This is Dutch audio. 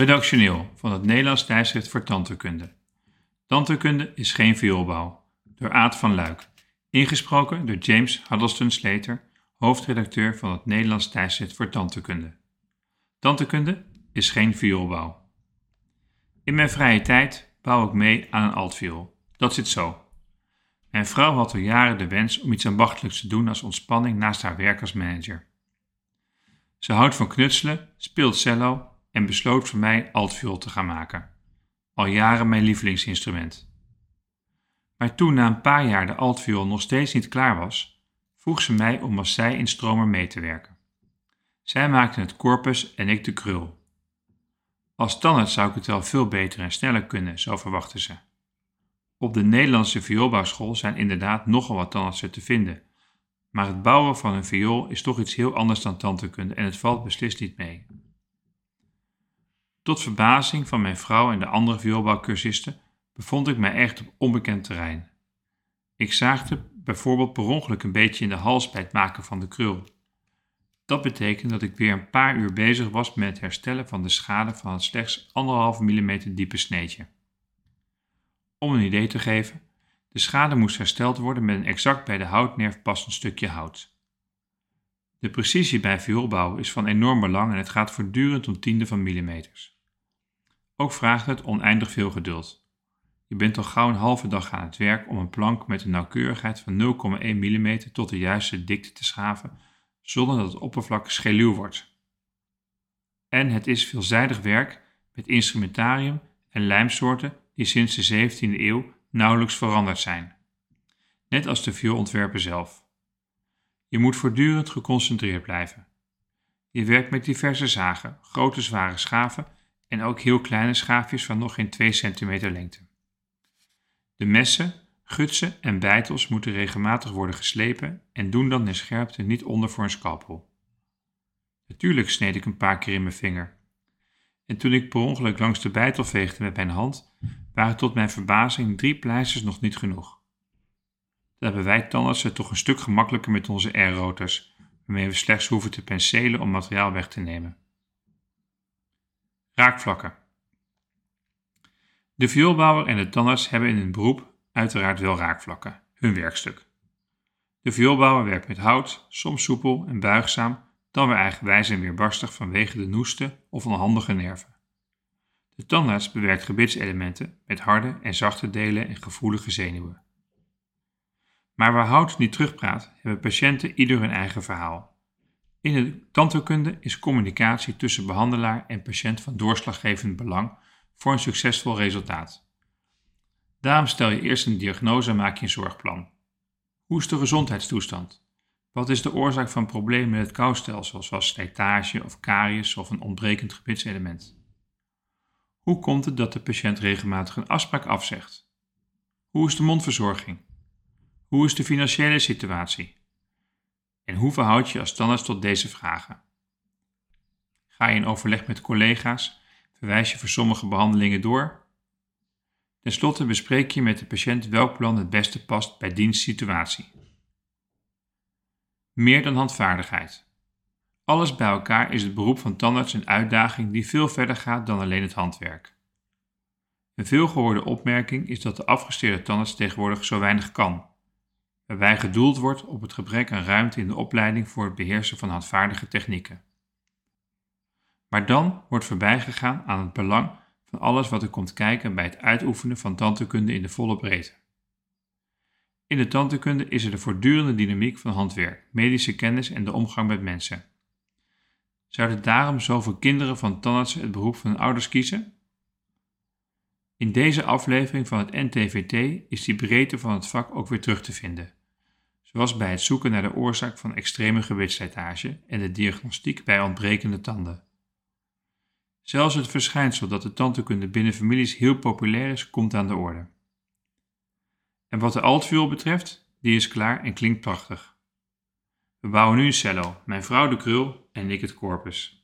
Redactioneel van het Nederlands tijdschrift voor tandheelkunde. Tandheelkunde is geen vioolbouw. Door Aad van Luik. Ingesproken door James Huddleston Slater, hoofdredacteur van het Nederlands tijdschrift voor tandheelkunde. Tandheelkunde is geen vioolbouw. In mijn vrije tijd bouw ik mee aan een altviool. Dat zit zo. Mijn vrouw had al jaren de wens om iets ambachtelijks te doen als ontspanning naast haar werk als manager. Ze houdt van knutselen, speelt cello en besloot voor mij altviool te gaan maken. Al jaren mijn lievelingsinstrument. Maar toen na een paar jaar de altviool nog steeds niet klaar was, vroeg ze mij om als zij in stromer mee te werken. Zij maakte het corpus en ik de krul. Als tandarts zou ik het wel veel beter en sneller kunnen, zo verwachtte ze. Op de Nederlandse vioolbouwschool zijn inderdaad nogal wat tandartsen te vinden, maar het bouwen van een viool is toch iets heel anders dan tandheelkunde en het valt beslist niet mee. Tot verbazing van mijn vrouw en de andere vioolbouwcursisten bevond ik mij echt op onbekend terrein. Ik zaagde bijvoorbeeld per ongeluk een beetje in de hals bij het maken van de krul. Dat betekent dat ik weer een paar uur bezig was met het herstellen van de schade van het slechts 1,5 mm diepe sneetje. Om een idee te geven, de schade moest hersteld worden met een exact bij de houtnerf passend stukje hout. De precisie bij vioolbouw is van enorm belang en het gaat voortdurend om tienden van millimeters. Ook vraagt het oneindig veel geduld. Je bent al gauw een halve dag aan het werk om een plank met een nauwkeurigheid van 0,1 mm tot de juiste dikte te schaven, zonder dat het oppervlak scheluw wordt. En het is veelzijdig werk met instrumentarium en lijmsoorten die sinds de 17e eeuw nauwelijks veranderd zijn. Net als de violontwerper zelf. Je moet voortdurend geconcentreerd blijven. Je werkt met diverse zagen, grote zware schaven en ook heel kleine schaafjes van nog geen 2 cm lengte. De messen, gutsen en bijtels moeten regelmatig worden geslepen en doen dan in scherpte niet onder voor een scalpel. Natuurlijk sneed ik een paar keer in mijn vinger. En toen ik per ongeluk langs de bijtel veegde met mijn hand, waren tot mijn verbazing drie pleisters nog niet genoeg. Dan hebben wij tandartsen toch een stuk gemakkelijker met onze R-rotors, waarmee we slechts hoeven te penselen om materiaal weg te nemen. Raakvlakken. De vioolbouwer en de tandarts hebben in hun beroep uiteraard wel raakvlakken, hun werkstuk. De vioolbouwer werkt met hout, soms soepel en buigzaam, dan weer eigenwijs en weerbarstig vanwege de noeste of onhandige nerven. De tandarts bewerkt gebitselementen met harde en zachte delen en gevoelige zenuwen. Maar waar hout niet terugpraat, hebben patiënten ieder hun eigen verhaal. In de tandheelkunde is communicatie tussen behandelaar en patiënt van doorslaggevend belang voor een succesvol resultaat. Daarom stel je eerst een diagnose en maak je een zorgplan. Hoe is de gezondheidstoestand? Wat is de oorzaak van problemen met het koustelsel, zoals slijtage of karies of een ontbrekend gebitselement? Hoe komt het dat de patiënt regelmatig een afspraak afzegt? Hoe is de mondverzorging? Hoe is de financiële situatie? En hoe verhoud je als tandarts tot deze vragen? Ga je in overleg met collega's? Verwijs je voor sommige behandelingen door? Ten slotte bespreek je met de patiënt welk plan het beste past bij diens situatie. Meer dan handvaardigheid. Alles bij elkaar is het beroep van tandarts een uitdaging die veel verder gaat dan alleen het handwerk. Een veelgehoorde opmerking is dat de afgestudeerde tandarts tegenwoordig zo weinig kan, waarbij gedoeld wordt op het gebrek aan ruimte in de opleiding voor het beheersen van handvaardige technieken. Maar dan wordt voorbijgegaan aan het belang van alles wat er komt kijken bij het uitoefenen van tandheelkunde in de volle breedte. In de tandheelkunde is er de voortdurende dynamiek van handwerk, medische kennis en de omgang met mensen. Zouden daarom zoveel kinderen van tandartsen het beroep van hun ouders kiezen? In deze aflevering van het NTVT is die breedte van het vak ook weer terug te vinden, zoals bij het zoeken naar de oorzaak van extreme gewichtslijtage en de diagnostiek bij ontbrekende tanden. Zelfs het verschijnsel dat de tandheelkunde binnen families heel populair is, komt aan de orde. En wat de altviool betreft, die is klaar en klinkt prachtig. We bouwen nu een cello, mijn vrouw de krul en ik het corpus.